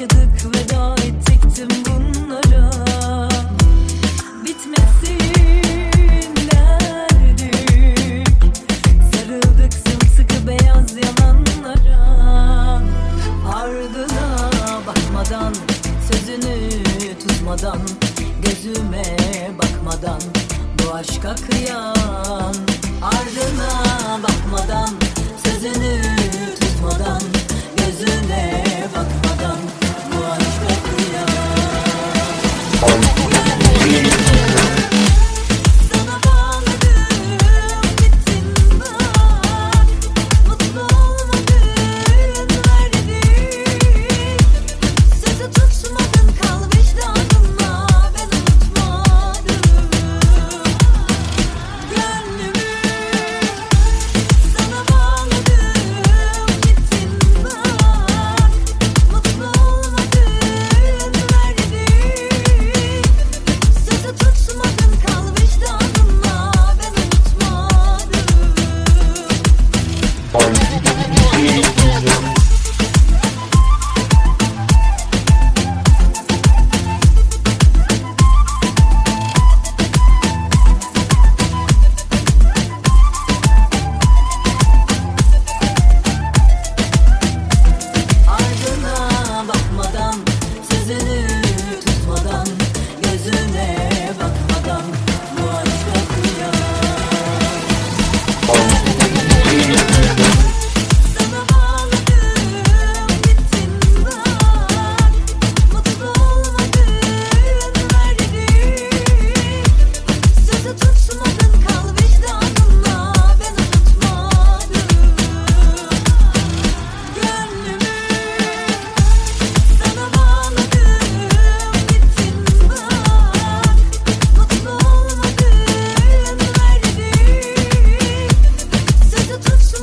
Yaşadık veda ettik tüm bunlara. Bitmesin derdik. Sarıldık sımsıkı beyaz yalanlara. Ardına bakmadan Sözünü tutmadan Gözüme bakmadan Bu aşka kıyan. Ardına bakmadan touch